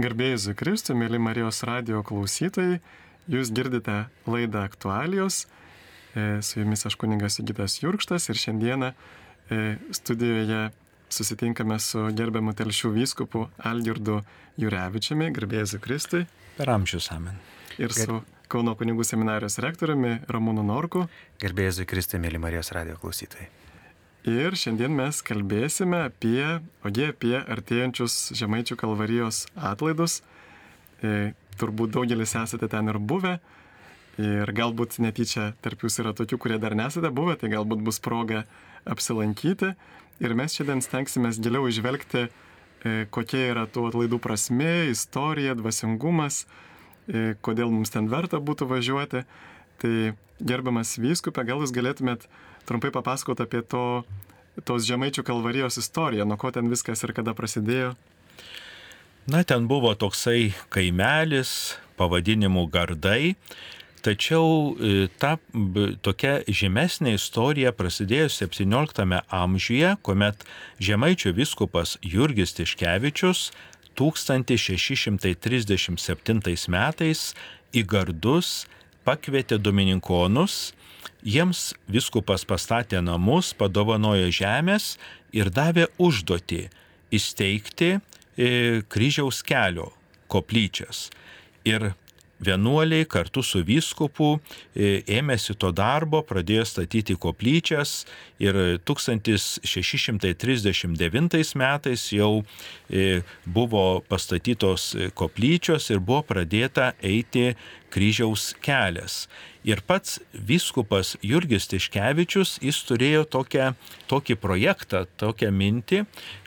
Garbėjai Zukristų, mėly Marijos radio klausytojai, jūs girdite laidą aktualijos. E, su jumis aš kuningas Sigitas Jurkštas ir šiandieną e, studijoje susitinkame su gerbiamu telšių vyskupu Algirdu Jurevičiumi, garbėjai Zukristui. Per amžius amen. Ir su Kauno kunigų seminarijos rektoriumi Ramūnu Norku. Garbėjai Zukristui, mėly Marijos radio klausytojai. Ir šiandien mes kalbėsime apie, ogi apie artėjančius Žemaičių kalvarijos atlaidus. E, turbūt daugelis esate ten ir buvę. Ir galbūt netyčia tarp jūsų yra tokių, kurie dar nesate buvę, tai galbūt bus proga apsilankyti. Ir mes šiandien stengsime giliau išvelgti, e, kokia yra tų atlaidų prasme, istorija, dvasingumas, e, kodėl mums ten verta būtų važiuoti. Tai gerbiamas vyskupė, gal jūs galėtumėt trumpai papasakoti apie to, tos žemaičių kalvarijos istoriją, nuo ko ten viskas ir kada prasidėjo? Na, ten buvo toksai kaimelis pavadinimu Gardai, tačiau e, ta tokia žymesnė istorija prasidėjo 17 amžiuje, kuomet žemaičių viskupas Jurgis Tiškevičius 1637 metais į Gardus pakvietė domininkonus Jiems viskupas pastatė namus, padovanojo žemės ir davė užduotį įsteigti e, kryžiaus kelio koplyčias. Ir vienuoliai kartu su vyskupu e, ėmėsi to darbo, pradėjo statyti koplyčias ir 1639 metais jau e, buvo pastatytos koplyčios ir buvo pradėta eiti kryžiaus kelias. Ir pats vyskupas Jurgis Tiškevičius, jis turėjo tokią, tokį projektą, tokią mintį,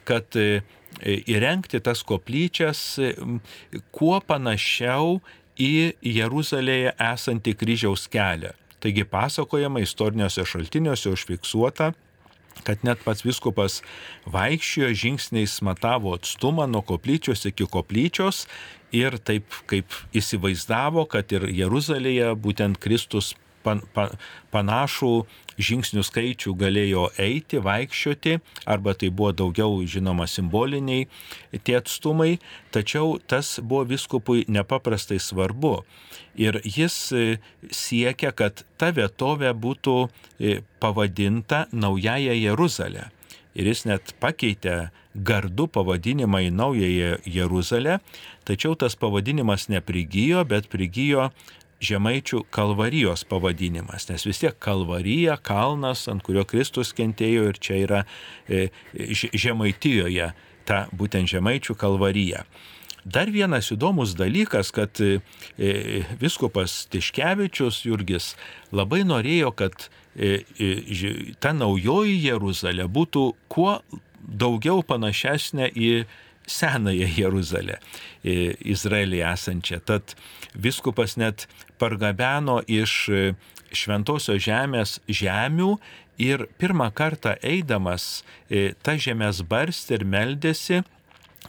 kad e, įrengti tas koplyčias kuo panašiau į Jeruzalėje esantį kryžiaus kelią. Taigi pasakojama istoriniuose šaltiniuose užfiksuota, kad net pats viskupas vaikščiojo žingsniais matavo atstumą nuo koplyčios iki koplyčios ir taip kaip įsivaizdavo, kad ir Jeruzalėje būtent Kristus pan, pan, panašų žingsnių skaičių galėjo eiti, vaikščioti, arba tai buvo daugiau, žinoma, simboliniai tie atstumai, tačiau tas buvo viskupui nepaprastai svarbu. Ir jis e, siekia, kad ta vietovė būtų e, pavadinta Naująją Jeruzalę. Ir jis net pakeitė gardų pavadinimą į Naująją Jeruzalę, tačiau tas pavadinimas neprigijo, bet prigijo žemaičių kalvarijos pavadinimas, nes vis tiek kalvarija, kalnas, ant kurio Kristus kentėjo ir čia yra e, žemaitijoje ta būtent žemaičių kalvarija. Dar vienas įdomus dalykas, kad e, viskupas Tiškevičius Jurgis labai norėjo, kad e, ta naujoji Jeruzalė būtų kuo daugiau panašesnė į senąją Jeruzalę, Izraelį esančią. Tad viskupas net pargabeno iš šventosios žemės žemių ir pirmą kartą eidamas tą žemės barstį ir meldėsi.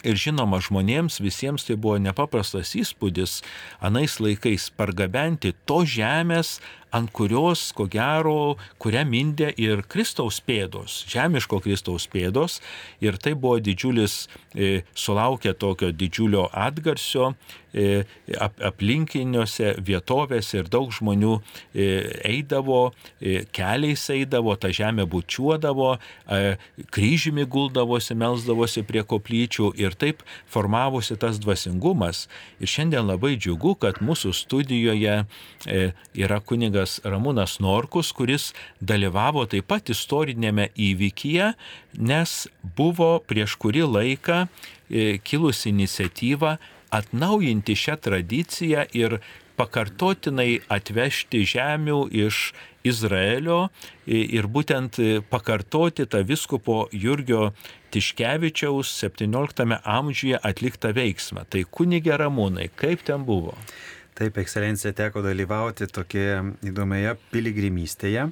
Ir žinoma, žmonėms visiems tai buvo nepaprastas įspūdis. Anais laikais pargabenti to žemės, ant kurios, ko gero, kurią mindė ir Kristaus pėdos, žemiško Kristaus pėdos. Ir tai buvo didžiulis, e, sulaukė tokio didžiulio atgarsio e, ap, aplinkiniuose vietovėse ir daug žmonių e, eidavo, e, keliais eidavo, tą žemę bučiuodavo, e, kryžimi guldavosi, melzdavosi prie koplyčių ir taip formavosi tas dvasingumas. Ir šiandien labai džiugu, kad mūsų studijoje e, yra kunigas kunigas Ramūnas Norkus, kuris dalyvavo taip pat istorinėme įvykyje, nes buvo prieš kurį laiką e, kilusi iniciatyva atnaujinti šią tradiciją ir pakartotinai atvežti žemių iš Izraelio ir būtent pakartoti tą viskupo Jurgio Tiškevičiaus 17 amžiuje atliktą veiksmą. Tai kunigė Ramūnai, kaip ten buvo? Taip, ekscelencija teko dalyvauti tokioje įdomioje piligrimystėje.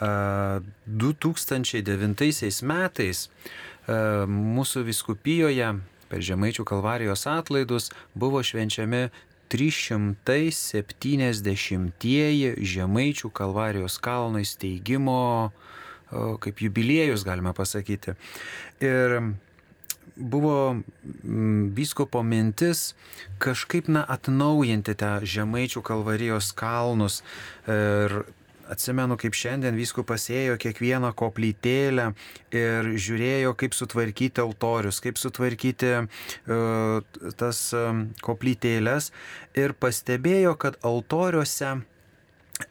2009 metais mūsų viskupijoje per Žemaičių kalvarijos atlaidus buvo švenčiami 370-ieji Žemaičių kalvarijos kalno įsteigimo kaip jubiliejus, galime pasakyti. Ir buvo mm, vyskupo mintis kažkaip na atnaujinti tą žemaičių kalvarijos kalnus. Ir Atsimenu, kaip šiandien vyskupas ėjo kiekvieną koplytėlę ir žiūrėjo, kaip sutvarkyti altorius, kaip sutvarkyti uh, tas uh, koplytėlės ir pastebėjo, kad altoriuose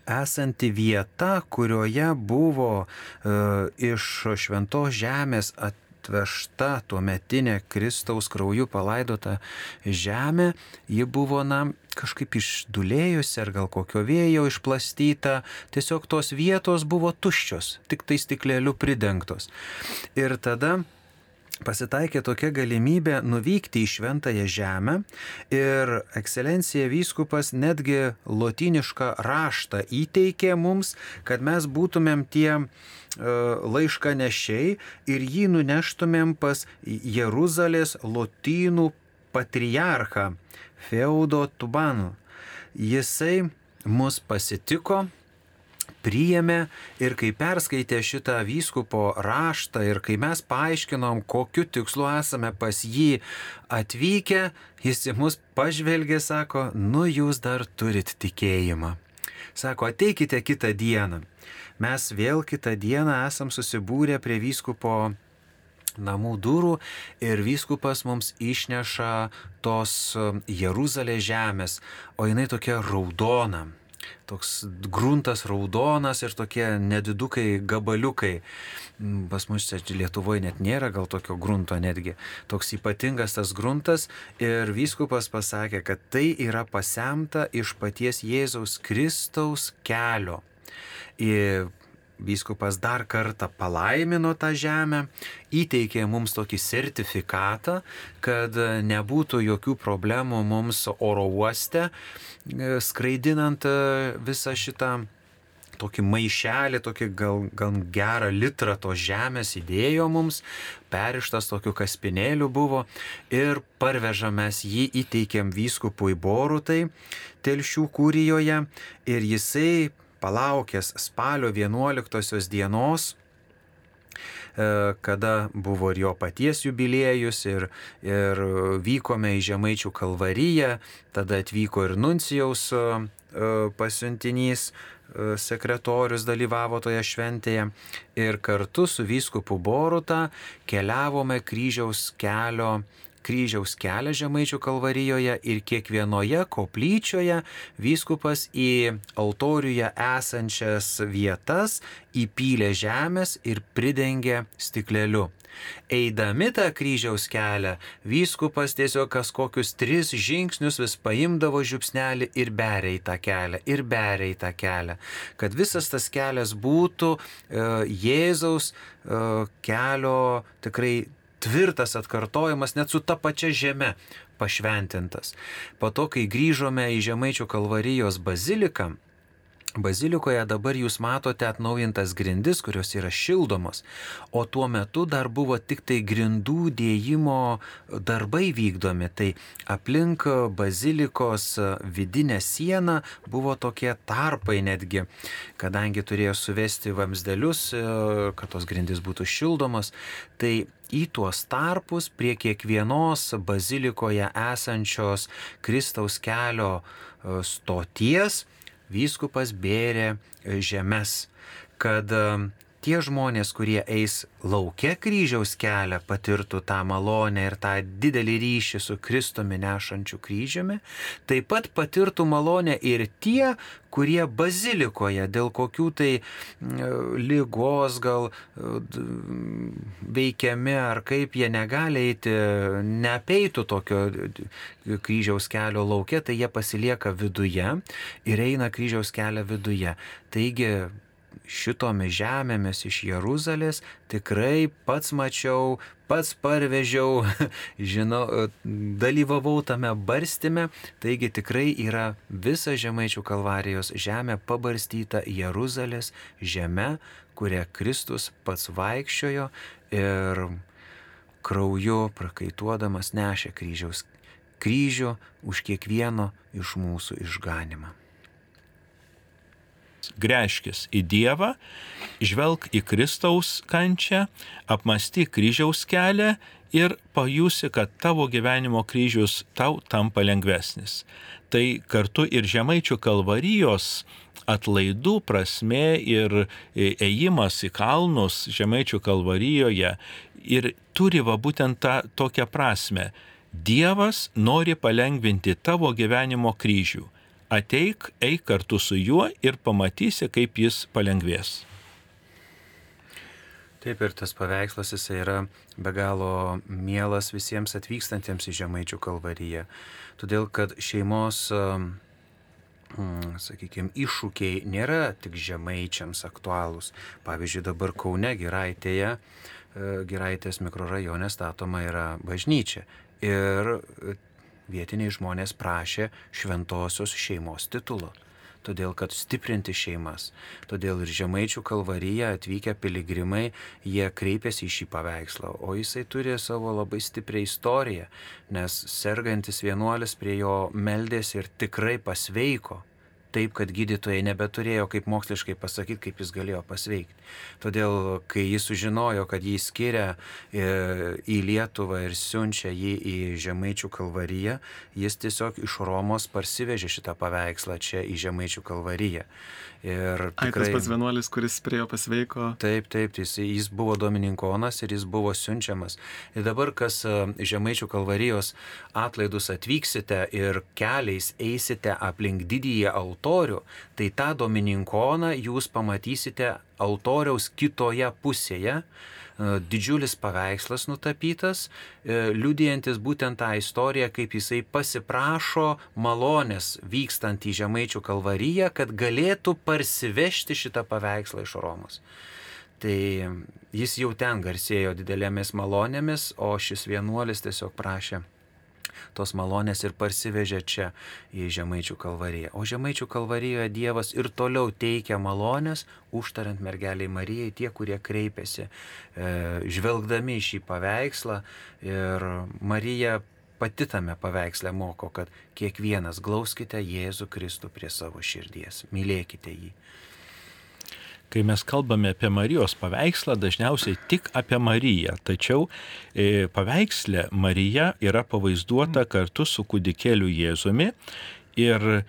esanti vieta, kurioje buvo uh, iš šventos žemės at atvežta tuo metinė Kristaus krauju palaidota žemė, ji buvo, na, kažkaip išdulėjusi ar gal kokio vėjo išplastyta, tiesiog tos vietos buvo tuščios, tik tai stikleliu pridengtos. Ir tada pasitaikė tokia galimybė nuvykti į šventąją žemę ir ekscelencija vyskupas netgi lotinišką raštą įteikė mums, kad mes būtumėm tie e, laišką nešiai ir jį nuneštumėm pas Jeruzalės lotynų patriarchą Feudo Tubanu. Jisai mus pasitiko priėmė ir kai perskaitė šitą vyskupo raštą ir kai mes paaiškinom, kokiu tikslu esame pas jį atvykę, jis į mus pažvelgė, sako, nu jūs dar turit tikėjimą. Sako, ateikite kitą dieną. Mes vėl kitą dieną esam susibūrę prie vyskupo namų durų ir vyskupas mums išneša tos Jeruzalės žemės, o jinai tokia raudona toks gruntas raudonas ir tokie nedidukai gabaliukai. Mm, pas mus čia Lietuvoje net nėra gal tokio grunto netgi. Toks ypatingas tas gruntas ir vyskupas pasakė, kad tai yra pasemta iš paties Jėzaus Kristaus kelio. Ir Vyskupas dar kartą palaimino tą žemę, įteikė mums tokį sertifikatą, kad nebūtų jokių problemų mums oro uoste, e, skraidinant e, visą šitą tokį maišelį, tokį gal, gal gerą litrą tos žemės įdėjo mums, perištas tokiu kaspinėliu buvo ir parvežamės jį įteikėm vyskupui Borutai telšių kūrijoje. Ir jisai palaukęs spalio 11 dienos, e, kada buvo ir jo paties jubiliejus ir, ir vykome į Žemaičių kalvariją, tada atvyko ir nuncijaus e, pasiuntinys, e, sekretorius dalyvavo toje šventėje ir kartu su vyskupu Boruta keliavome kryžiaus kelio kryžiaus kelią Žemaičių kalvarijoje ir kiekvienoje koplyčioje vyskupas į altoriuje esančias vietas įpylė žemės ir pridengė stikleliu. Eidami tą kryžiaus kelią, vyskupas tiesiog kas kokius tris žingsnius vis paimdavo žiupsnelį ir beria į tą kelią, ir beria į tą kelią. Kad visas tas kelias būtų e, Jėzaus e, kelio tikrai tvirtas atkartojimas net su ta pačia žeme pašventintas. Po to, kai grįžome į Žemaičių kalvarijos baziliką, Bazilikoje dabar jūs matote atnaujintas grindis, kurios yra šildomos, o tuo metu dar buvo tik tai grindų dėjimo darbai vykdomi. Tai aplink bazilikos vidinę sieną buvo tokie tarpai netgi, kadangi turėjo suvesti vamsdelius, kad tos grindis būtų šildomos. Tai į tuos tarpus prie kiekvienos bazilikoje esančios Kristaus kelio stoties, vyskupas bėrė žemės, kad tie žmonės, kurie eis laukia kryžiaus kelią, patirtų tą malonę ir tą didelį ryšį su Kristumi nešančiu kryžiumi, taip pat patirtų malonę ir tie, kurie bazilikoje dėl kokių tai lygos gal veikiami ar kaip jie negali eiti, neapeitų tokio kryžiaus kelio laukia, tai jie pasilieka viduje ir eina kryžiaus kelią viduje. Taigi šitomis žemėmis iš Jeruzalės tikrai pats mačiau, pats parvežiau, žinau, dalyvavau tame barstime, taigi tikrai yra visa Žemaičių kalvarijos žemė pabarstyta Jeruzalės žemė, kuria Kristus pats vaikščiojo ir krauju prakaituodamas nešė kryžiaus kryžių už kiekvieno iš mūsų išganimą. Greškis į Dievą, žvelg į Kristaus kančią, apmastyk kryžiaus kelią ir pajusi, kad tavo gyvenimo kryžius tau tampa lengvesnis. Tai kartu ir žemaičių kalvarijos atlaidų prasme ir ėjimas į kalnus žemaičių kalvarijoje ir turi va būtent tą tokią prasme. Dievas nori palengvinti tavo gyvenimo kryžių. Ateik, eik kartu su juo ir pamatysi, kaip jis palengvės. Taip ir tas paveikslas jisai yra be galo mielas visiems atvykstantiems į Žemaičių kalvariją. Todėl, kad šeimos, sakykime, iššūkiai nėra tik žemaičiams aktualūs. Pavyzdžiui, dabar Kaune Giraitėje, e, Giraitės mikrorajone statoma yra bažnyčia. Ir vietiniai žmonės prašė šventosios šeimos titulo. Todėl, kad stiprinti šeimas. Todėl ir žemaičių kalvaryje atvykę piligrimai, jie kreipėsi į šį paveikslą, o jisai turi savo labai stiprią istoriją, nes sergantis vienuolis prie jo meldėsi ir tikrai pasveiko taip, kad gydytojai nebeturėjo kaip moksliškai pasakyti, kaip jis galėjo pasveikti. Todėl, kai jis sužinojo, kad jį skiria e, į Lietuvą ir siunčia jį į Žemaičių kalvariją, jis tiesiog iš Romos parsivežė šitą paveikslą čia į Žemaičių kalvariją. Ir tikrai, Ai, tas pats vienuolis, kuris prie jo pasveiko. Taip, taip, jis, jis buvo domininkonas ir jis buvo siunčiamas. Ir dabar, kas e, Žemaičių kalvarijos atlaidus atvyksite ir keliais eisite aplink didįjį altorių, tai tą domininkoną jūs pamatysite altoriaus kitoje pusėje E, didžiulis paveikslas nutapytas, e, liudijantis būtent tą istoriją, kaip jisai pasiprašo malonės vykstant į Žemaičių kalvariją, kad galėtų parsivežti šitą paveikslą iš Romos. Tai jis jau ten garsėjo didelėmis malonėmis, o šis vienuolis tiesiog prašė tos malonės ir parsivežė čia į Žemaičių kalvariją. O Žemaičių kalvarijoje Dievas ir toliau teikia malonės, užtariant mergeliai Marijai tie, kurie kreipiasi, e, žvelgdami į šį paveikslą ir Marija pati tame paveiksle moko, kad kiekvienas glauskite Jėzų Kristų prie savo širdies, mylėkite jį. Kai mes kalbame apie Marijos paveikslą, dažniausiai tik apie Mariją. Tačiau e, paveiksle Marija yra pavaizduota kartu su kūdikėliu Jėzumi. Ir e,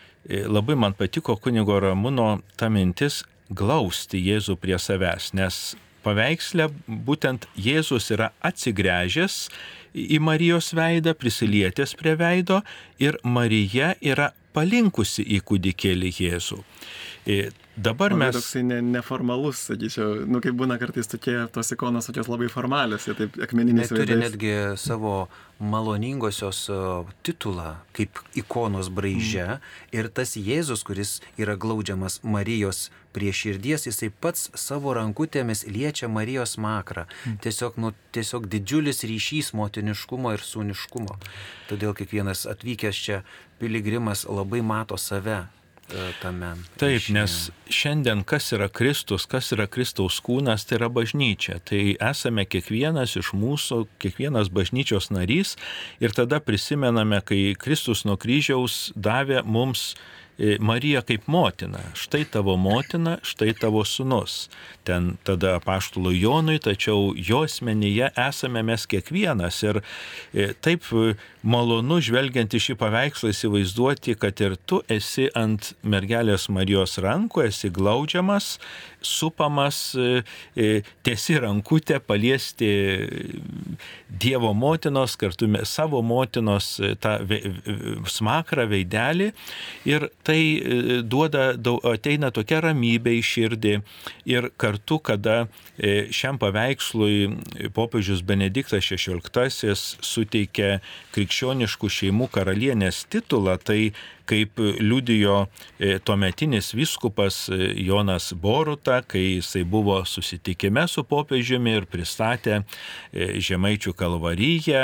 labai man patiko kunigo Ramūno ta mintis glausti Jėzų prie savęs, nes paveiksle būtent Jėzus yra atsigręžęs į Marijos veidą, prisilietęs prie veido ir Marija yra palinkusi į kūdikėlį Jėzų. E, Dabar mes... Toksai ne, neformalus, sakyčiau, nu kaip būna kartais tokie tos ikonos tokios labai formalios, jie taip akmeniniais veidais. Turi netgi savo maloningosios titulą kaip ikonos braižė mm. ir tas Jėzus, kuris yra glaudžiamas Marijos prie širdies, jisai pats savo rankutėmis liečia Marijos makrą. Mm. Tiesiog, nu, tiesiog didžiulis ryšys motiniškumo ir sūniškumo. Todėl kiekvienas atvykęs čia piligrimas labai mato save E, tame. Taip, nes šiandien kas yra Kristus, kas yra Kristaus kūnas, tai yra bažnyčia. Tai esame kiekvienas iš mūsų, kiekvienas bažnyčios narys ir tada prisimename, kai Kristus nuo kryžiaus davė mums Marija kaip motina, štai tavo motina, štai tavo sunus. Ten tada apaštulų Jonui, tačiau jo asmenyje esame mes kiekvienas. Ir e, taip e, malonu žvelgiant į šį paveikslą įsivaizduoti, kad ir tu esi ant mergelės Marijos rankų, esi glaudžiamas, supamas, tiesi rankutę paliesti Dievo motinos, kartu savo motinos tą smakrą veidelį. Ir tai e, duoda, ateina tokia ramybė į širdį ir kartu, kada e, šiam paveikslui popiežius Benediktas XVI suteikia krikščioniškų šeimų karalienės titulą, tai kaip liudijo e, tuometinis viskupas e, Jonas Boruta, kai jisai buvo susitikime su popiežiumi ir pristatė e, Žemaičių kalvaryje,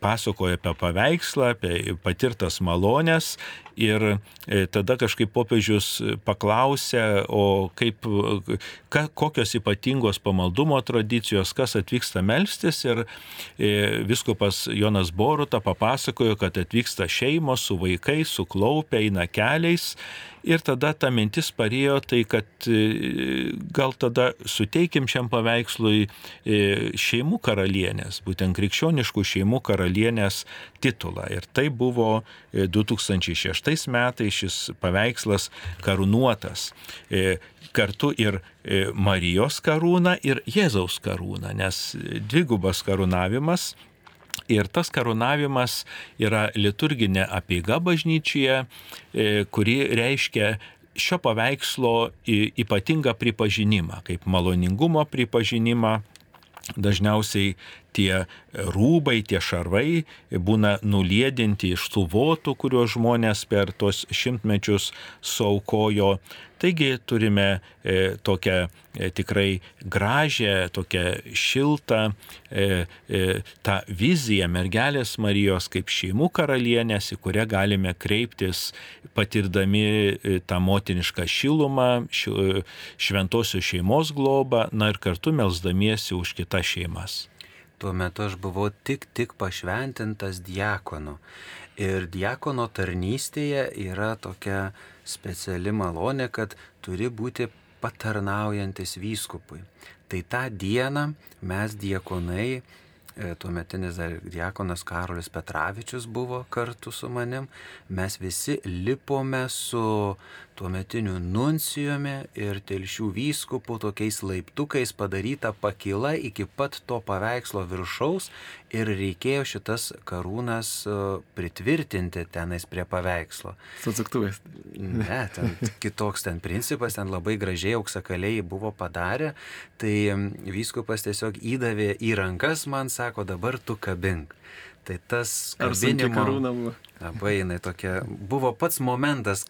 pasakojo apie paveikslą, apie patirtas malonės Ir tada kažkaip popiežius paklausė, o kaip, ka, kokios ypatingos pamaldumo tradicijos, kas atvyksta melstis. Ir viskupas Jonas Boruta papasakojo, kad atvyksta šeimos su vaikais, suklaupę, eina keliais Ir tada ta mintis parėjo tai, kad e, gal tada suteikim šiam paveikslui e, šeimų karalienės, būtent krikščioniškų šeimų karalienės titulą. Ir tai buvo 2006 metais šis paveikslas karūnuotas kartu ir Marijos karūna ir Jėzaus karūna, nes dvigubas karūnavimas Ir tas karūnavimas yra liturginė apeiga bažnyčioje, e, kuri reiškia šio paveikslo ypatingą pripažinimą, kaip maloningumo pripažinimą. Dažniausiai tie rūbai, tie šarvai būna nulėdinti iš tų votų, kuriuos žmonės per tos šimtmečius saukojo. Taigi turime e, tokią e, tikrai gražią, tokią šiltą e, e, tą viziją mergelės Marijos kaip šeimų karalienės, į kurią galime kreiptis patirdami e, tą motinišką šilumą, ši, e, šventosios šeimos globą, na ir kartu melzdamiesi už kitas šeimas. Tuo metu aš buvau tik tik pašventintas diakonu. Ir diakono tarnystėje yra tokia speciali malonė, kad turi būti patarnaujantis vyskupui. Tai tą dieną mes diekonai E, tuometinis diakonas Karolis Petravičius buvo kartu su manim, mes visi lipome su tuometiniu nuncijumi ir telšių vyskupų tokiais laiptukais padaryta pakyla iki pat to paveikslo viršaus ir reikėjo šitas karūnas e, pritvirtinti tenais prie paveikslo. Su atsuktuvais. Ne, ten kitoks ten principas, ten labai gražiai auksakaliai buvo padarę, tai vyskupas tiesiog įdavė į rankas man, sako, dabar tu kabink. Tai tas kabinimo... Labai jinai tokia, buvo pats momentas,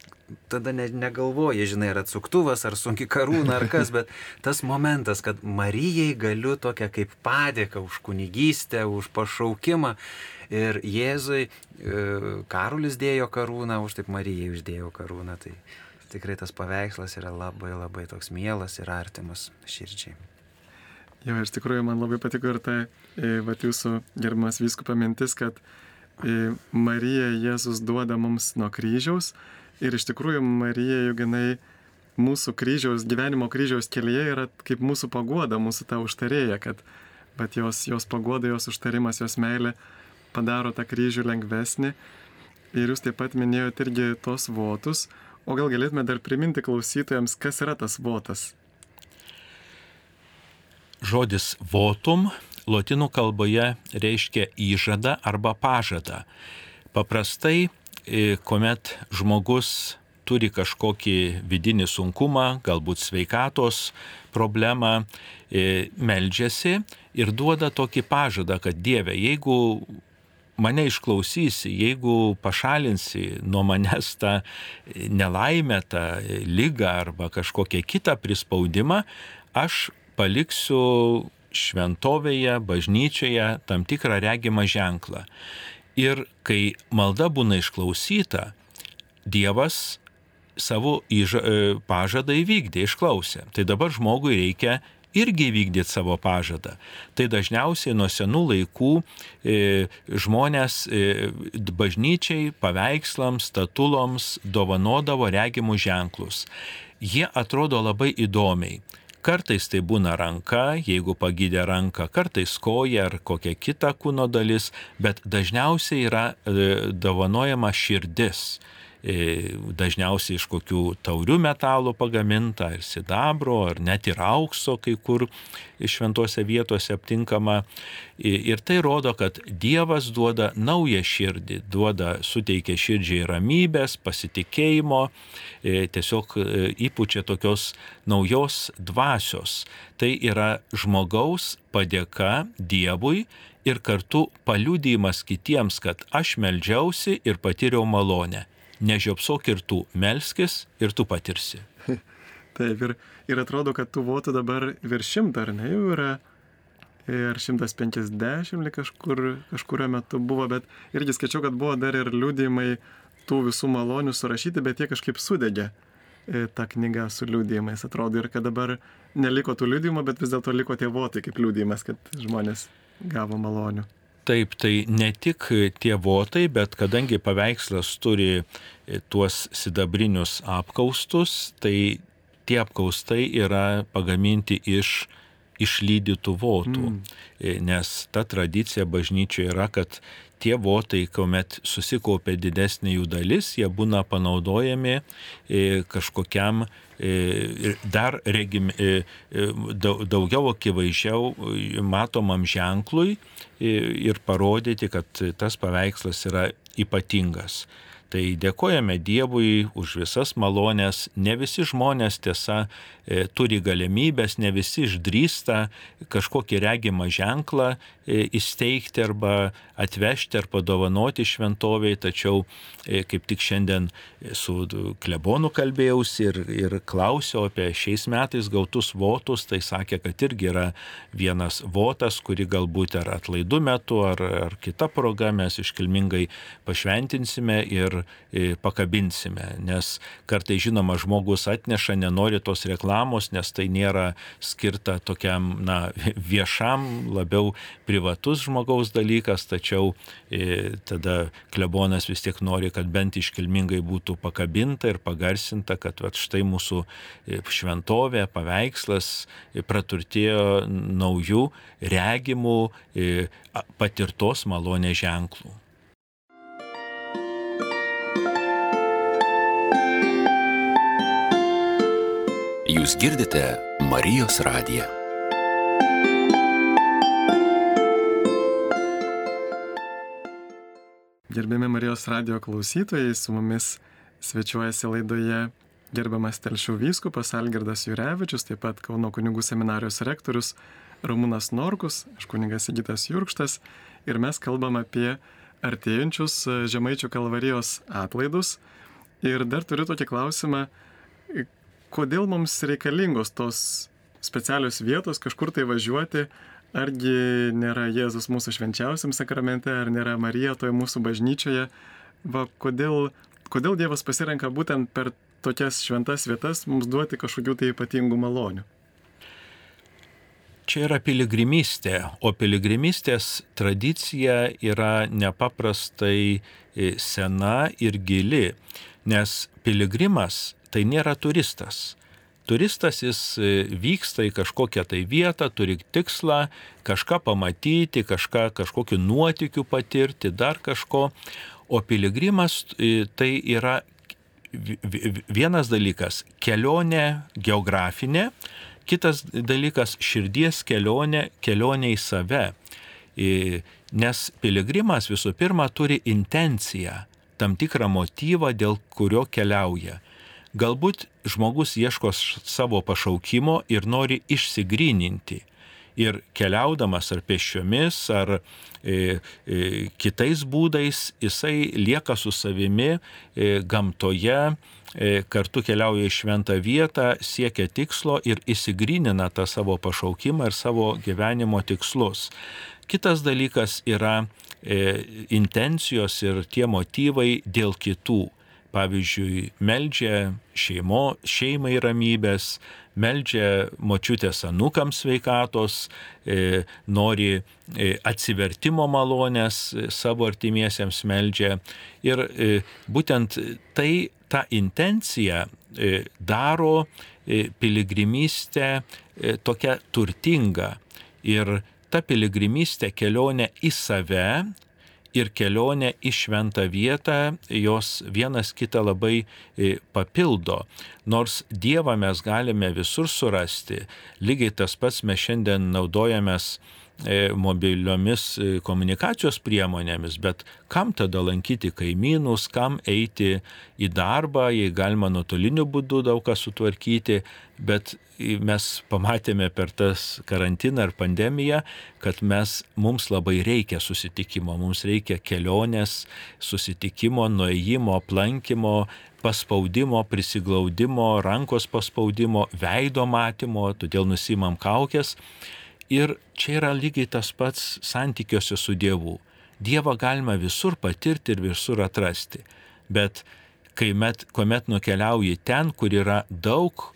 tada ne, negalvoji, žinai, ar atsuktuvas, ar sunki karūna, ar kas, bet tas momentas, kad Marijai galiu tokią kaip padėką už kunigystę, už pašaukimą. Ir Jėzui e, Karolis dėjo karūną, už taip Marijai uždėjo karūną. Tai tikrai tas paveikslas yra labai labai toks mielas ir artimas širdžiai. Jo, iš tikrųjų man labai patiko ir tai, va jūsų gerbimas vyskupa mintis, kad e, Marija Jėzus duoda mums nuo kryžiaus ir iš tikrųjų Marija, juk jinai mūsų kryžiaus, gyvenimo kryžiaus kelyje yra kaip mūsų pagoda, mūsų ta užtarėja, kad bet jos, jos pagoda, jos užtarimas, jos meilė padaro tą kryžių lengvesnį. Ir jūs taip pat minėjote irgi tos votus, o gal galėtume dar priminti klausytojams, kas yra tas votas? Žodis votum lotynų kalboje reiškia įžadą arba pažadą. Paprastai, kuomet žmogus turi kažkokį vidinį sunkumą, galbūt sveikatos problemą, e, meldžiasi ir duoda tokį pažadą, kad Dieve, jeigu mane išklausysi, jeigu pašalinsi nuo manęs tą nelaimę, tą lygą arba kažkokią kitą prispaudimą, aš paliksiu šventovėje, bažnyčioje tam tikrą regimą ženklą. Ir kai malda būna išklausyta, Dievas savo įža, e, pažadą įvykdė, išklausė. Tai dabar žmogui reikia irgi vykdyti savo pažadą. Tai dažniausiai nuo senų laikų e, žmonės e, bažnyčiai, paveikslams, statuloms dovanodavo regimus ženklus. Jie atrodo labai įdomiai. Kartais tai būna ranka, jeigu pagydė ranką, kartais koja ar kokia kita kūno dalis, bet dažniausiai yra e, dovanojama širdis. E, dažniausiai iš kokių taurių metalų pagaminta, ir sidabro, ar net ir aukso kai kur šventose vietose aptinkama. Ir tai rodo, kad Dievas duoda naują širdį, duoda, suteikia širdžiai ramybės, pasitikėjimo, e, tiesiog e, įpučia tokios naujos dvasios. Tai yra žmogaus padėka Dievui ir kartu paliudymas kitiems, kad aš melžiausi ir patyriau malonę nežiopsok ir tu, melskis ir tu patirsi. Taip, ir, ir atrodo, kad tų votų dabar virš šimto, ar ne, jau yra, ir 150 kažkur, kažkurio metu buvo, bet irgi skaičiau, kad buvo dar ir liūdėjimai tų visų malonių surašyti, bet jie kažkaip sudegė e, tą knygą su liūdėjimais. Atrodo ir kad dabar neliko tų liūdėjimų, bet vis dėlto liko tie votai kaip liūdėjimas, kad žmonės gavo malonių. Taip, tai ne tik tie votai, bet kadangi paveikslas turi tuos sidabrinius apkaustus, tai tie apkaustai yra pagaminti iš išlydytų votų. Mm. Nes ta tradicija bažnyčioje yra, kad tie votai, kuomet susikaupia didesnė jų dalis, jie būna panaudojami kažkokiam dar regim, daugiau akivaizdžiau matomam ženklui ir parodyti, kad tas paveikslas yra ypatingas. Tai dėkojame Dievui už visas malonės. Ne visi žmonės tiesa e, turi galimybės, ne visi išdrįsta kažkokį regimą ženklą e, įsteigti arba atvežti ar padovanoti šventoviai, tačiau e, kaip tik šiandien su klebonu kalbėjausi ir, ir klausiau apie šiais metais gautus votus, tai sakė, kad irgi yra vienas votas, kurį galbūt ar atlaidų metu, ar, ar kita proga mes iškilmingai pašventinsime ir pakabinsime. Nes kartai žinoma žmogus atneša, nenori tos reklamos, nes tai nėra skirta tokiam na, viešam, labiau privatus žmogaus dalykas, tačiau e, tada klebonas vis tiek nori, kad bent iškilmingai būtų pakabinta ir pagarsinta, kad va, štai mūsų e, šventovė, paveikslas e, praturtėjo naujų regimų e, patirtos malonės ženklų. Jūs girdite Marijos radiją. Gerbėmi Marijos radio klausytojai, su mumis svečiuojasi laidoje gerbiamas Telšių vyskupas Algirdas Jurevičius, taip pat Kauno kunigų seminarijos rektorius Ramūnas Norkus, aš kunigas Sigitas Jurkštas ir mes kalbam apie artėjančius Žemaičių kalvarijos atlaidus. Ir dar turiu tokį klausimą, kodėl mums reikalingos tos specialios vietos kažkur tai važiuoti, argi nėra Jėzus mūsų švenčiausiam sakramente, ar nėra Marija toje mūsų bažnyčioje, va kodėl, kodėl Dievas pasirenka būtent per tokias šventas vietas mums duoti kažkokių tai ypatingų malonių. Čia yra piligrimystė, o piligrimystės tradicija yra nepaprastai e, sena ir gili, nes piligrimas tai nėra turistas. Turistas jis e, vyksta į kažkokią tai vietą, turi tikslą kažką pamatyti, kažką, kažkokiu nuotikiu patirti, dar kažko. O piligrimas e, tai yra vienas dalykas - kelionė geografinė, kitas dalykas - širdies kelionė, kelionė į save. E, nes piligrimas visų pirma turi intenciją, tam tikrą motyvą, dėl kurio keliauja. Galbūt žmogus ieško savo pašaukimo ir nori išsigryninti. Ir keliaudamas ar pešiomis, ar e, e, kitais būdais, jisai lieka su savimi e, gamtoje, e, kartu keliauja į šventą vietą, siekia tikslo ir įsigrynina tą savo pašaukimą ir savo gyvenimo tikslus. Kitas dalykas yra intencijos ir tie motyvai dėl kitų pavyzdžiui, meldžia šeimo, šeimai ramybės, meldžia močiutės anukams sveikatos, e, nori e, atsivertimo malonės e, savo artimiesiems meldžia. Ir e, būtent tai, ta intencija e, daro e, piligrimystę e, tokia turtinga. Ir ta piligrimystė kelionė į save, ir kelionė į šventą vietą, jos vienas kitą labai e, papildo. Nors Dievą mes galime visur surasti, lygiai tas pats mes šiandien naudojamės mobiliomis e, komunikacijos priemonėmis, bet kam tada lankyti kaimynus, kam eiti į darbą, jei galima nuotoliniu būdu daug ką sutvarkyti, bet mes pamatėme per tas karantiną ar pandemiją, kad mes, mums labai reikia susitikimo, mums reikia kelionės, susitikimo, nuėjimo, aplankimo, paspaudimo, prisiglaudimo, rankos paspaudimo, veido matymo, todėl nusimam kaukės. Ir čia yra lygiai tas pats santykiuose su Dievu. Dievą galima visur patirti ir visur atrasti. Bet kai met, kuomet nukeliauji ten, kur yra daug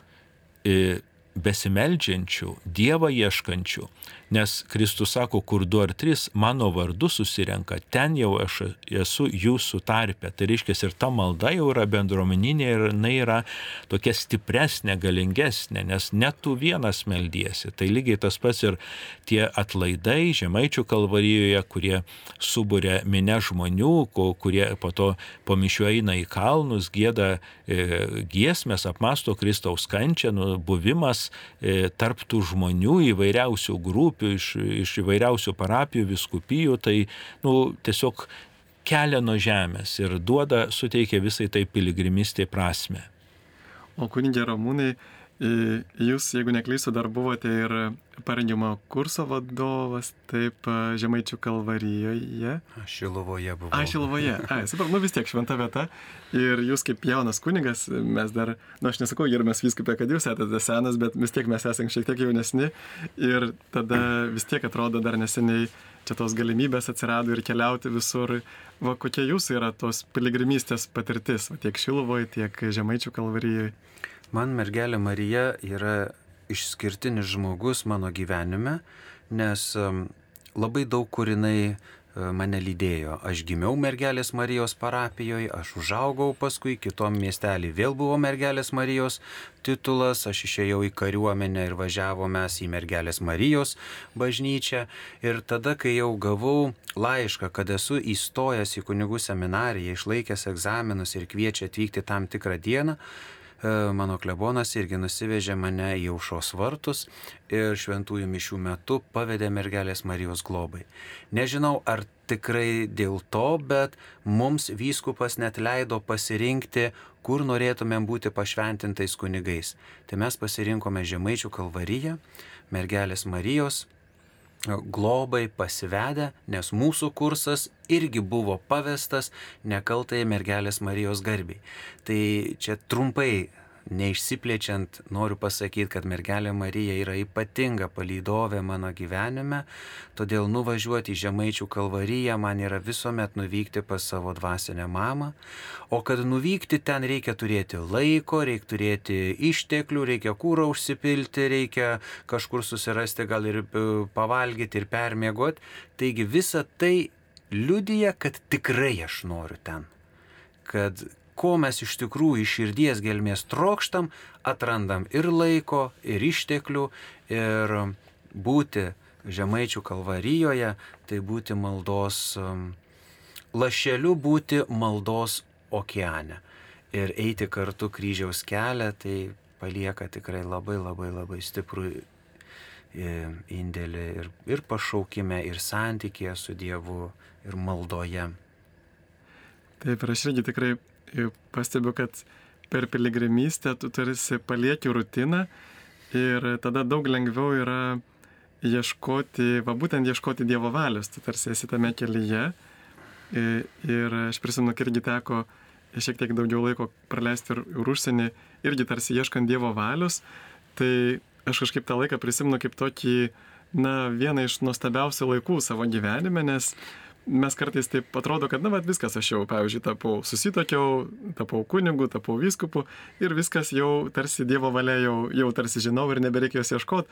e, besimeldžiančių, Dievą ieškančių, nes Kristus sako, kur du ar trys mano vardu susirenka, ten jau aš esu jūsų tarpe. Tai reiškia, ir ta malda jau yra bendruomeninė ir jinai yra tokia stipresnė, galingesnė, nes net tu vienas meldiesi. Tai lygiai tas pats ir tie atlaidai Žemaičių kalvarijoje, kurie subūrė minę žmonių, kurie po to po mišių eina į kalnus, gėda e, giesmės, apmasto Kristaus kančią, nu, buvimas e, tarptų žmonių įvairiausių grupių, iš, iš įvairiausių parapijų, viskupijų, tai nu, tiesiog kelia nuo žemės ir duoda, suteikia visai tai piligrimistė prasme. O kunigė Ramūnai, Jūs, jeigu neklysiu, dar buvote ir parengimo kurso vadovas, taip, Žemaičių kalvarijoje. Aš Šilovoje buvau. Aš Šilovoje. Ai, super, nu vis tiek šventa vieta. Ir jūs kaip jaunas kunigas, mes dar, nu aš nesakau, gerbiamas vyskupė, kad jūs esate senas, bet vis tiek mes esame šiek tiek jaunesni. Ir tada vis tiek atrodo dar neseniai čia tos galimybės atsirado ir keliauti visur. Va, kokia jūsų yra tos piligrimystės patirtis, va, tiek Šilovoje, tiek Žemaičių kalvarijoje? Man mergelė Marija yra išskirtinis žmogus mano gyvenime, nes labai daug kur jinai e, mane lydėjo. Aš gimiau mergelės Marijos parapijoje, aš užaugau paskui, kitom miestelį vėl buvo mergelės Marijos titulas, aš išėjau į kariuomenę ir važiavome į mergelės Marijos bažnyčią. Ir tada, kai jau gavau laišką, kad esu įstojęs į kunigų seminariją, išlaikęs egzaminus ir kviečia atvykti tam tikrą dieną, mano klebonas irgi nusivežė mane į aušos vartus ir šventųjų mišių metu pavedė mergelės Marijos globai. Nežinau, ar tikrai dėl to, bet mums vyskupas net leido pasirinkti, kur norėtumėm būti pašventintais kunigais. Tai mes pasirinkome Žemaičių kalvariją, mergelės Marijos globai pasivedę, nes mūsų kursas irgi buvo pavestas nekaltai mergelės Marijos garbiai. Tai čia trumpai neišsiplečiant, noriu pasakyti, kad mergelė Marija yra ypatinga palydovė mano gyvenime, todėl nuvažiuoti į Žemaičių kalvariją man yra visuomet nuvykti pas savo dvasinę mamą, o kad nuvykti ten reikia turėti laiko, reikia turėti išteklių, reikia kūrą užsipilti, reikia kažkur susirasti, gal ir e, pavalgyti ir permiegoti. Taigi visa tai liudija, kad tikrai aš noriu ten. Kad, ko mes iš tikrųjų iš širdies gelmės trokštam, atrandam ir laiko, ir išteklių, ir būti Žemaičių kalvarijoje, tai būti maldos, um, lašeliu būti maldos okeane. Ir eiti kartu kryžiaus kelią, tai palieka tikrai labai labai labai stiprų e, indėlį ir, ir pašaukime, ir santykėje su Dievu, ir maldoje. Taip, ir aš irgi tikrai pastebiu, kad per piligrimystę tu tarsi palieki rutiną ir tada daug lengviau yra ieškoti, va būtent ieškoti Dievo valios, tu tarsi esi tame kelyje. Ir aš prisimenu, irgi teko šiek tiek daugiau laiko praleisti ir, ir užsienį, irgi tarsi ieškant Dievo valios. Tai aš kažkaip tą laiką prisimenu kaip tokį, na, vieną iš nuostabiausių laikų savo gyvenime, nes mes kartais taip atrodo, kad, na, bet viskas, aš jau, pavyzdžiui, tapau, susitokiau, tapau kunigu, tapau vyskupu ir viskas jau tarsi Dievo valia, jau, jau tarsi žinau ir nebereikia jos ieškoti,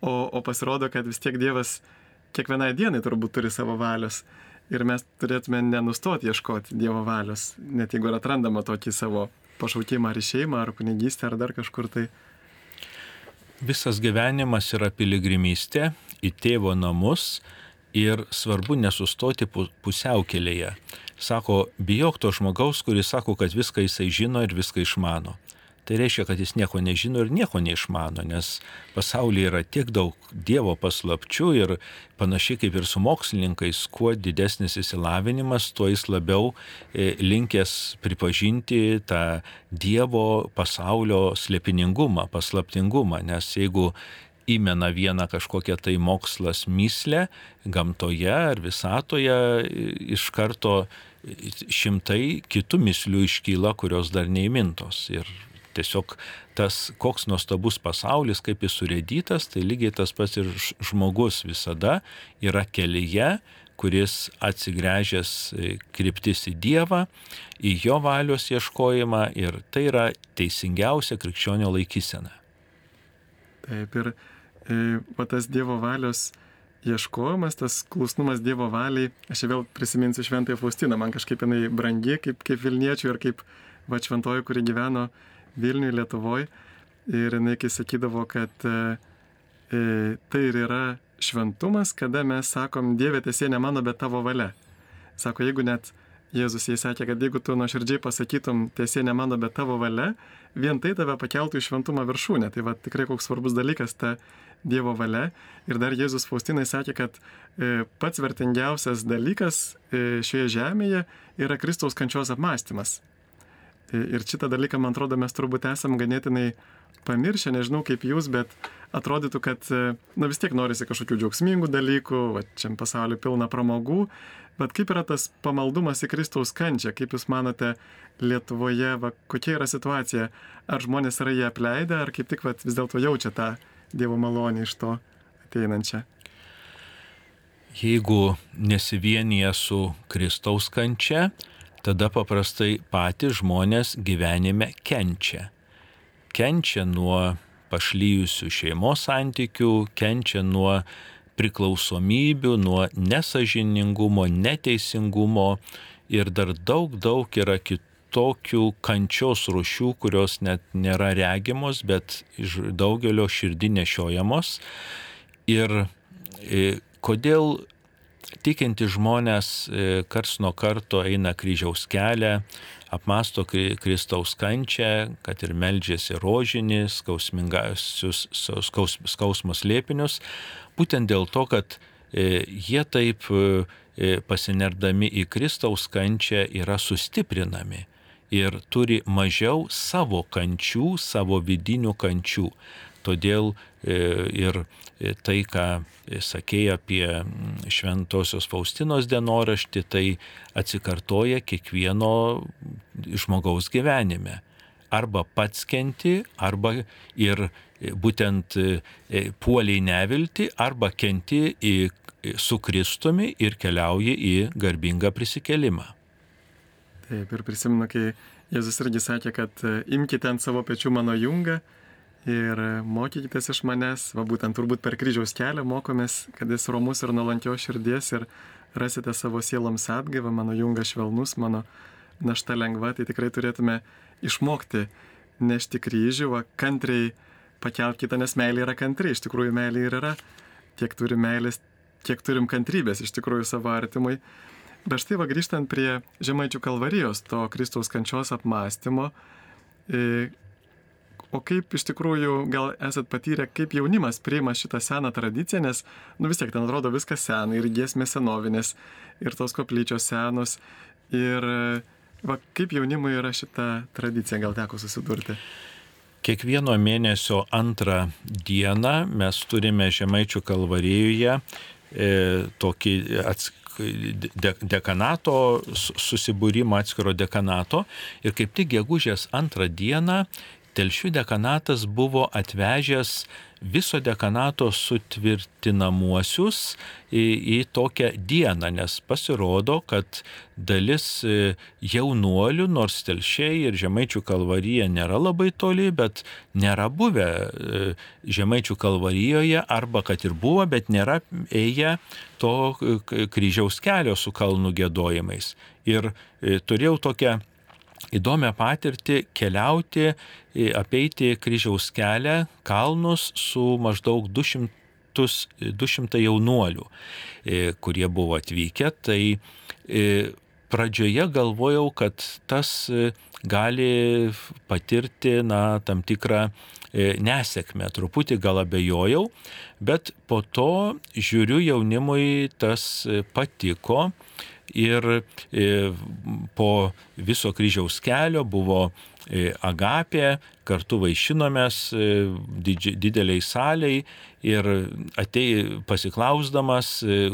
o, o pasirodo, kad vis tiek Dievas kiekvienai dienai turbūt turi savo valios ir mes turėtume nenustoti ieškoti Dievo valios, net jeigu ir atrandama tokį savo pašaukimą ar šeimą, ar kunigystę, ar dar kažkur tai. Visas gyvenimas yra piligrimystė į tėvo namus ir svarbu nesustoti pusiaukelėje. Sako, bijok to žmogaus, kuris sako, kad viską jisai žino ir viską išmano. Tai reiškia, kad jis nieko nežino ir nieko neišmano, nes pasaulyje yra tiek daug Dievo paslapčių ir panašiai kaip ir su mokslininkais, kuo didesnis įsilavinimas, tuo jis labiau e, linkęs pripažinti tą Dievo pasaulio slėpiningumą, paslaptingumą, nes jeigu įmena vieną kažkokią tai mokslas myslę gamtoje ar visatoje, iš karto šimtai kitų mislių iškyla, kurios dar neįmintos. Ir tiesiog tas, koks nuostabus pasaulis, kaip jis surėdytas, tai lygiai tas pats ir žmogus visada yra kelyje, kuris atsigręžęs kryptis į Dievą, į jo valios ieškojimą ir tai yra teisingiausia krikščionio laikysena. Taip ir e, va tas Dievo valios ieškojimas, tas klusnumas Dievo valiai, aš vėl prisiminsiu šventąją Faustiną, man kažkaip jinai brangi kaip, kaip Vilniečių ir kaip va šventoji, kuri gyveno Vilniuje, Lietuvoje. Ir jinai kai sakydavo, kad e, e, tai ir yra šventumas, kada mes sakom, Dieve tiesie ne mano, bet tavo valia. Sako, jeigu net Jėzus jai sakė, kad jeigu tu nuoširdžiai pasakytum tiesie ne mano, bet tavo valia, vien tai tave pakeltų į šventumą viršūnę. Tai va tikrai koks svarbus dalykas ta Dievo valia. Ir dar Jėzus Faustinai sakė, kad e, pats vertingiausias dalykas e, šioje žemėje yra Kristaus kančios apmąstymas. E, ir šitą dalyką, man atrodo, mes turbūt esam ganėtinai pamiršę, nežinau kaip jūs, bet atrodytų, kad, na vis tiek norisi kažkokių džiaugsmingų dalykų, va, čia pasaulyje pilna pramogų, bet kaip yra tas pamaldumas į Kristaus kančią, kaip jūs manote Lietuvoje, va, kokia yra situacija, ar žmonės yra jį apleidę, ar kaip tik va, vis dėlto jaučia tą Dievo malonę iš to ateinančią. Jeigu nesivienyje su Kristaus kančia, tada paprastai patys žmonės gyvenime kenčia kenčia nuo pašlyjusių šeimos santykių, kenčia nuo priklausomybių, nuo nesažiningumo, neteisingumo ir dar daug, daug yra kitokių kančios rušių, kurios net nėra regimos, bet iš daugelio širdį nešiojamos. Ir e, kodėl tikinti žmonės e, kars nuo karto eina kryžiaus kelią, apmasto Kristaus kančią, kad ir meldžiasi rožinį, skaus, skausmus lėpinius, būtent dėl to, kad e, jie taip pasinerdami į Kristaus kančią yra sustiprinami ir turi mažiau savo kančių, savo vidinių kančių. Todėl e, ir tai, ką sakėjai apie mm, Šventojios Faustinos dienoraštį, tai atsikartoja kiekvieno žmogaus gyvenime. Arba pats kenti, arba ir būtent e, puoliai nevilti, arba kenti į, su Kristumi ir keliauji į garbingą prisikelimą. Taip, ir prisimenu, kai Jėzus irgi sakė, kad e, imkite ant savo pečių mano jungą ir mokykitės iš manęs, va būtent turbūt per kryžiaus kelią mokomės, kad jis romus ir nuolankios širdies ir rasite savo sieloms atgaivą, mano jungas švelnus, mano našta lengva, tai tikrai turėtume išmokti nešti kryžių, va, kantriai pakelti kitą, nes meilė yra kantri, iš tikrųjų meilė ir yra, tiek turim meilės, kiek turim kantrybės iš tikrųjų savo artimui. Bet štai va grįžtant prie Žemaičių kalvarijos, to Kristaus kančios apmąstymo, e, O kaip iš tikrųjų gal esat patyrę, kaip jaunimas priima šitą seną tradiciją, nes, nu vis tiek ten atrodo viskas sena ir giesmės senovinės, ir tos koplyčios senos. Ir va, kaip jaunimui yra šita tradicija, gal teko susidurti? Kiekvieno mėnesio antrą dieną mes turime Žemaičių kalvarijoje e, tokį ats, de, dekanato susibūrimą atskiro dekanato. Ir kaip tik gegužės antrą dieną Telšių dekanatas buvo atvežęs viso dekanato sutvirtinamuosius į, į tokią dieną, nes pasirodo, kad dalis e, jaunuolių, nors telšiai ir žemaičių kalvarija nėra labai toli, bet nėra buvę e, žemaičių kalvarijoje, arba kad ir buvo, bet nėra ėję to kryžiaus kelio su kalnų gėdojimais. Ir e, turėjau tokią įdomią patirtį keliauti, apeiti kryžiaus kelią, kalnus su maždaug 200, 200 jaunuolių, kurie buvo atvykę. Tai pradžioje galvojau, kad tas gali patirti na, tam tikrą nesėkmę, truputį gal abejojau, bet po to žiūriu jaunimui tas patiko ir e, po viso kryžiaus kelio buvo e, agapė, kartu vaišinomės e, dideliai saliai ir atei pasiklausdamas,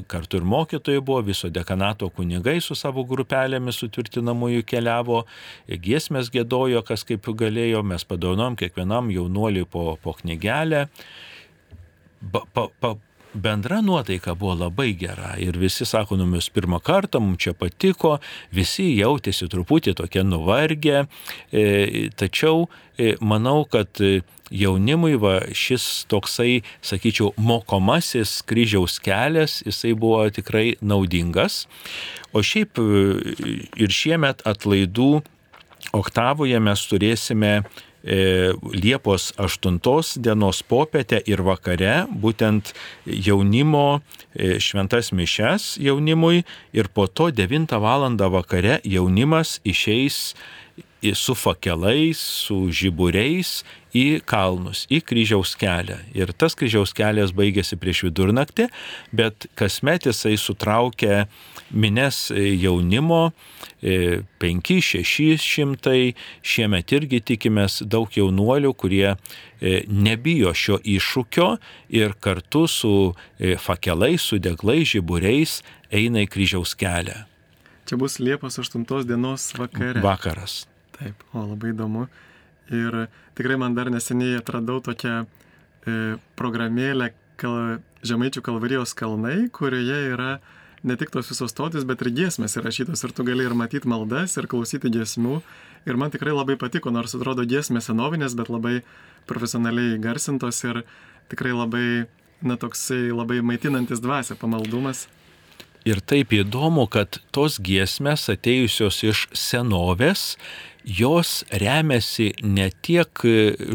kartu ir mokytojai buvo, viso dekanato kunigai su savo grupelėmis sutvirtinamųjų keliavo, giesmės gėdojo, kas kaip galėjo, mes padaunom kiekvienam jaunuoliui po, po knygelę. Pa, pa, bendra nuotaika buvo labai gera ir visi sako, nu mes pirmą kartą, mums čia patiko, visi jautėsi truputį tokie nuvargę, e, tačiau e, manau, kad e, jaunimui va, šis toksai, sakyčiau, mokomasis kryžiaus kelias, jisai buvo tikrai naudingas. O šiaip ir šiemet atlaidų oktavoje mes turėsime Liepos 8 dienos popietę ir vakare būtent jaunimo e, šventas mišes jaunimui ir po to 9 val. vakare jaunimas išeis su fakelais, su žiburiais į kalnus, į kryžiaus kelią. Ir tas kryžiaus kelias baigėsi prieš vidurnaktį, bet kasmet jisai sutraukia mines jaunimo 5-600, e, šiemet irgi tikimės daug jaunuolių, kurie e, nebijo šio iššūkio ir kartu su e, fakelais, su deglais, žiburiais eina į kryžiaus kelią. Čia bus Liepos 8 dienos vakare. Vakaras. Taip, o labai įdomu. Ir tikrai man dar neseniai atradau tokią e, programėlę kal, Žemaičių kalvarijos kalnai, kurioje yra ne tik tos visos stotis, bet ir giesmės įrašytos ir tu gali ir matyti maldas, ir klausyti giesmių. Ir man tikrai labai patiko, nors atrodo giesmės senovinės, bet labai profesionaliai garsintos ir tikrai labai, na, toksai labai maitinantis dvasia pamaldumas. Ir taip įdomu, kad tos giesmės atėjusios iš senovės jos remiasi ne tiek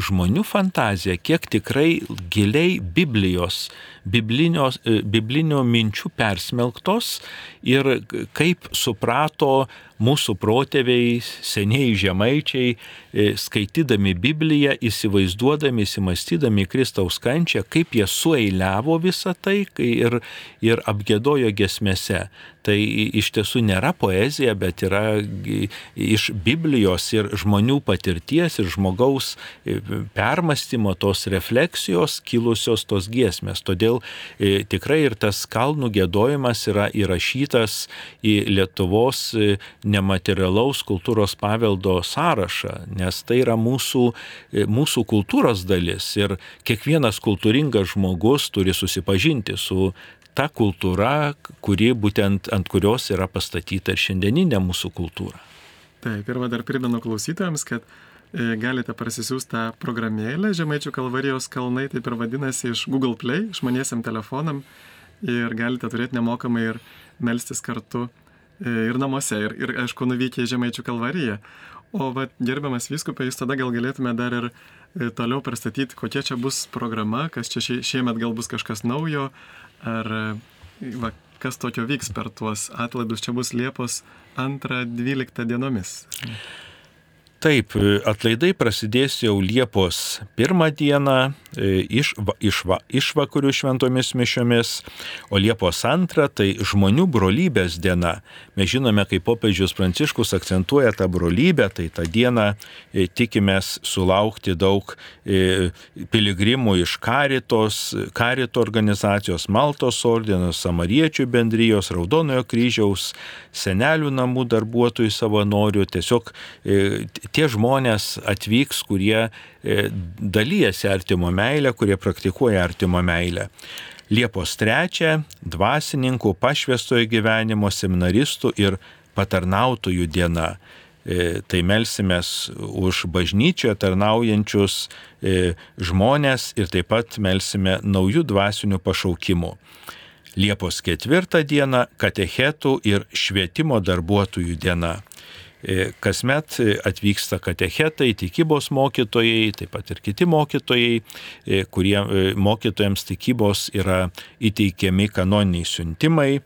žmonių fantazija, kiek tikrai giliai Biblijos, biblinio minčių persmelktos ir kaip suprato mūsų protėviai, seniai žemaičiai, e, skaitydami Bibliją, įsivaizduodami, įsimastydami Kristaus kančią, kaip jie sueiliavo visą tai ir, ir apgėdojo gesmėse. Tai iš tiesų nėra poezija, bet yra iš Biblijos ir žmonių patirties ir žmogaus permastymo tos refleksijos kilusios tos giesmės. Todėl tikrai ir tas kalnų gėdojimas yra įrašytas į Lietuvos nematerialaus kultūros paveldo sąrašą, nes tai yra mūsų, mūsų kultūros dalis ir kiekvienas kultūringas žmogus turi susipažinti su ta kultūra, kuri būtent ant kurios yra pastatyta ir šiandieninė mūsų kultūra. Taip, ir va dar primenu klausytojams, kad e, galite parsisiųsti tą programėlę Žemaičių kalvarijos kalnai, taip ir vadinasi, iš Google Play, išmaniesiam telefonam ir galite turėti nemokamai ir melstis kartu E, ir namuose, ir, ir aišku, nuvykę į Žemaičių kalvariją. O va, gerbiamas viskupai, jūs tada gal galėtume dar ir e, toliau pristatyti, kokia čia bus programa, kas čia šie, šiemet gal bus kažkas naujo, ar va, kas tokio vyks per tuos atlaidus. Čia bus Liepos 2-12 dienomis. Taip, atlaidai prasidės jau Liepos pirmą dieną e, iš, iš, iš vakarių šventomis mišiomis, o Liepos antrą tai žmonių brolybės diena. Mes žinome, kaip popiežius Pranciškus akcentuoja tą brolybę, tai tą dieną e, tikimės sulaukti daug e, piligrimų iš Karitos, Karito organizacijos, Maltos ordinos, Samariečių bendrijos, Raudonojo kryžiaus, senelių namų darbuotojų savanorių, tiesiog tie žmonės atvyks, kurie e, dalyjasi artimo meilę, kurie praktikuoja artimo meilę. Liepos 3 dvasininkų pašvestojo gyvenimo seminaristų ir patarnautojų diena. E, tai melsimės už bažnyčioje tarnaujančius e, žmonės ir taip pat melsime naujų dvasinių pašaukimų. Liepos 4 diena katechetų ir švietimo darbuotojų diena. E, kasmet atvyksta katechetai, tikybos mokytojai, taip pat ir kiti mokytojai, e, kurie e, mokytojams tikybos yra įteikiami kanoniniai siuntimai,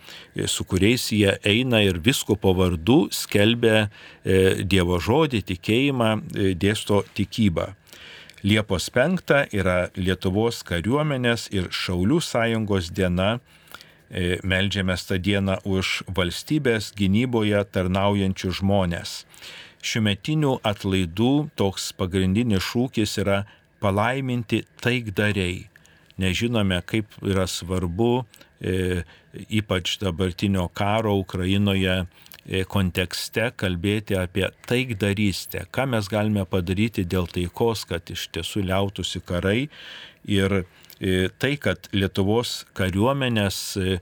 su kuriais jie eina ir visko po vardu skelbia Dievo žodį, tikėjimą, dėsto tikybą. Liepos 5 yra Lietuvos kariuomenės ir Šaulių sąjungos diena E, Meldžiamės tą dieną už valstybės gynyboje tarnaujančių žmonės. Šiuometinių atlaidų toks pagrindinis šūkis yra palaiminti taikdariai. Nežinome, kaip yra svarbu, e, ypač dabartinio karo Ukrainoje e, kontekste kalbėti apie taikdarystę, ką mes galime padaryti dėl taikos, kad iš tiesų liautųsi karai ir e, tai, kad Lietuvos kariuomenės e,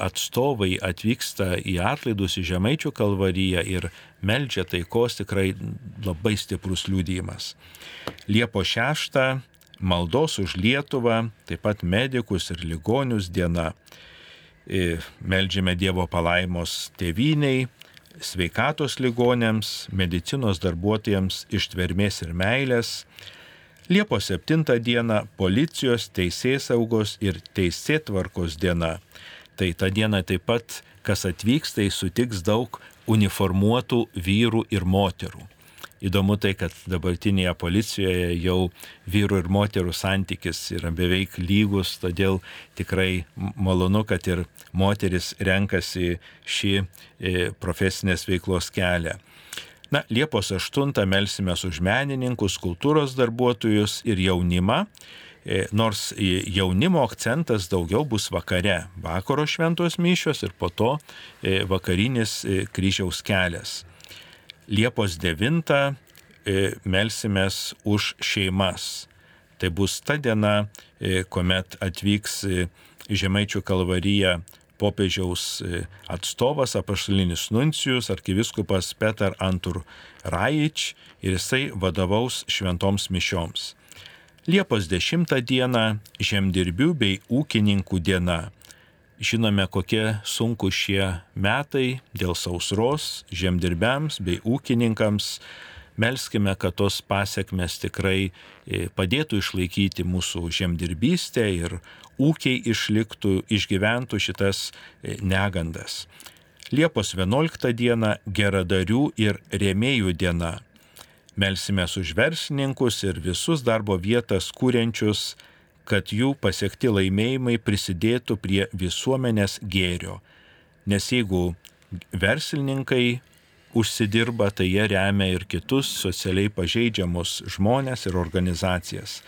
atstovai atvyksta į atlaidus į Žemaičių kalvariją ir meldžia taikos tikrai labai stiprus liūdėjimas. Liepo 6 maldos už Lietuvą, taip pat medikus ir ligonius diena. Meldžiame Dievo palaimos tėviniai, sveikatos ligonėms, medicinos darbuotojams ištvermės ir meilės. Liepos 7 diena policijos, teisės saugos ir teisėtvarkos diena. Tai ta diena taip pat, kas atvyks, tai sutiks daug uniformuotų vyrų ir moterų. Įdomu tai, kad dabartinėje policijoje jau vyrų ir moterų santykis yra beveik lygus, todėl tikrai malonu, kad ir moteris renkasi šį e, profesinės veiklos kelią. Na, Liepos 8 melsime už menininkus, kultūros darbuotojus ir jaunimą, e, nors jaunimo akcentas daugiau bus vakare, vakaro šventos mišios ir po to e, vakarinis kryžiaus kelias. Liepos 9 e, melsimės už šeimas. Tai bus ta diena, e, kuomet atvyks e, Žemaičių kalvaryje popiežiaus atstovas, apaštalinis nuncijus, arkiviskupas Petar Antur Raič ir jisai vadovaus šventoms mišioms. Liepos 10 diena žemdirbių bei ūkininkų diena. Žinome, kokie sunku šie metai dėl sausros žemdirbiams bei ūkininkams. Melskime, kad tos pasiekmes tikrai e, padėtų išlaikyti mūsų žemdirbystę ir ūkiai išliktų, išgyventų šitas e, negandas. Liepos 11 diena geradarių ir rėmėjų diena. Melsime už verslininkus ir visus darbo vietas kūrenčius kad jų pasiekti laimėjimai prisidėtų prie visuomenės gėrio. Nes jeigu verslininkai užsidirba, tai jie remia ir kitus socialiai pažeidžiamus žmonės ir organizacijas.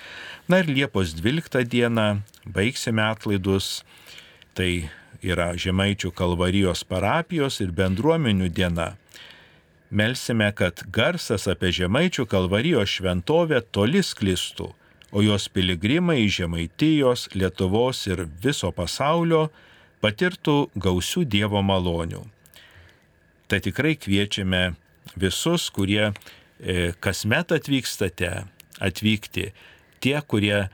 Na ir Liepos 12 dieną baigsime atlaidus, tai yra Žemaičių kalvarijos parapijos ir bendruomenių diena. Melsime, kad garsas apie Žemaičių kalvarijos šventovę toli sklistų o jos piligrimai iš Žemaitijos, Lietuvos ir viso pasaulio patirtų gausių Dievo malonių. Tai tikrai kviečiame visus, kurie e, kasmet atvykstate, atvykti, tie, kurie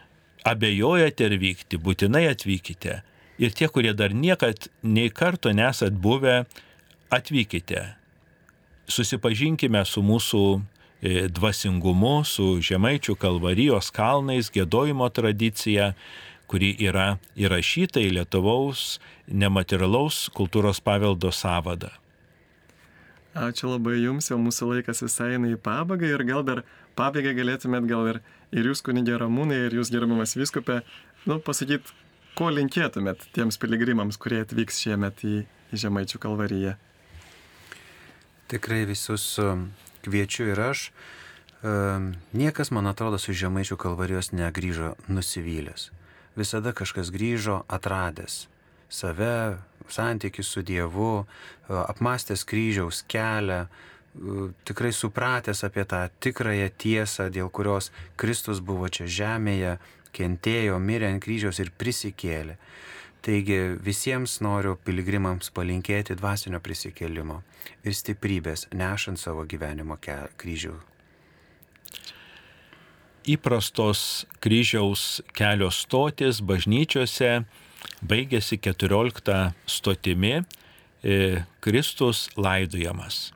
abejojate ir vykti, būtinai atvykite. Ir tie, kurie dar niekad nei karto nesat buvę, atvykite. Susipažinkime su mūsų E, dvasingumu, su Žemaičių kalvarijos kalnais, gėdojimo tradicija, kuri yra įrašyta į Lietuvaus nematerialaus kultūros paveldo savadą. Ačiū labai Jums, jau mūsų laikas visai eina į pabaigą ir gal dar pabaigai galėtumėt gal ir, ir Jūs, kunigė Ramūnai, ir Jūs, gerbiamas viskupė, nu, pasakyti, ko linkėtumėt tiems piligrimams, kurie atvyks šiemet į, į Žemaičių kalvariją. Tikrai visus kviečiu ir aš. Niekas, man atrodo, su Žemaičių kalvarijos negryžo nusivylęs. Visada kažkas grįžo atradęs save, santykių su Dievu, apmastęs kryžiaus kelią, tikrai supratęs apie tą tikrąją tiesą, dėl kurios Kristus buvo čia žemėje, kentėjo, mirė ant kryžiaus ir prisikėlė. Taigi visiems noriu piligrimams palinkėti dvasinio prisikėlimo ir stiprybės nešant savo gyvenimo kryžių. Įprastos kryžiaus kelio stotis bažnyčiose baigėsi 14 stotimi e, Kristus laidojamas.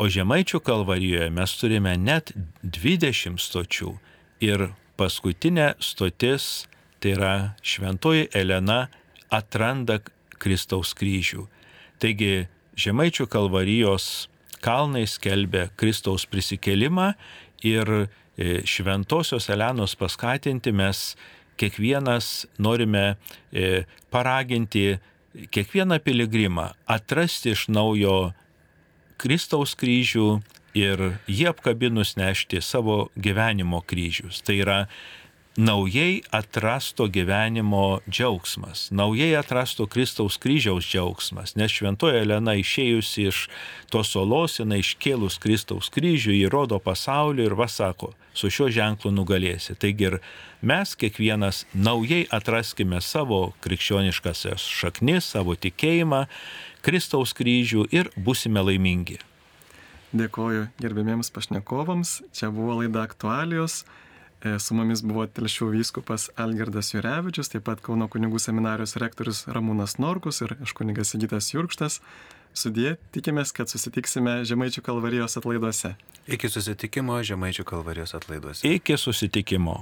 O Žemaičių kalvarijoje mes turime net 20 stočių ir paskutinė stotis tai yra Šventoji Elena atranda Kristaus kryžių. Taigi Žemaičių kalvarijos kalnai skelbia Kristaus prisikelimą ir e, Šventojios Elenos paskatinti mes kiekvienas norime e, paraginti kiekvieną piligrimą atrasti iš naujo Kristaus kryžių ir jį apkabinus nešti savo gyvenimo kryžius. Tai yra naujai atrasto gyvenimo džiaugsmas, naujai atrasto Kristaus kryžiaus džiaugsmas, nes šventoji Elena išėjusi iš tos olos, jinai iškėlus Kristaus kryžių, įrodo pasaulio ir vasako, su šiuo ženklu nugalėsi. Taigi ir mes kiekvienas naujai atraskime savo krikščioniškasias šaknis, savo tikėjimą, Kristaus kryžių ir busime laimingi. Dėkoju gerbėmiems pašnekovams. Čia buvo laida aktualijos. E, Su mumis buvo Telšių vyskupas Algirdas Jurevičius, taip pat Kauno kunigų seminarijos rektorius Ramūnas Norkus ir aš kunigas Sigitas Jurkštas. Sudie, tikimės, kad susitiksime Žemaičių kalvarijos atlaiduose. Iki susitikimo Žemaičių kalvarijos atlaiduose. Iki susitikimo.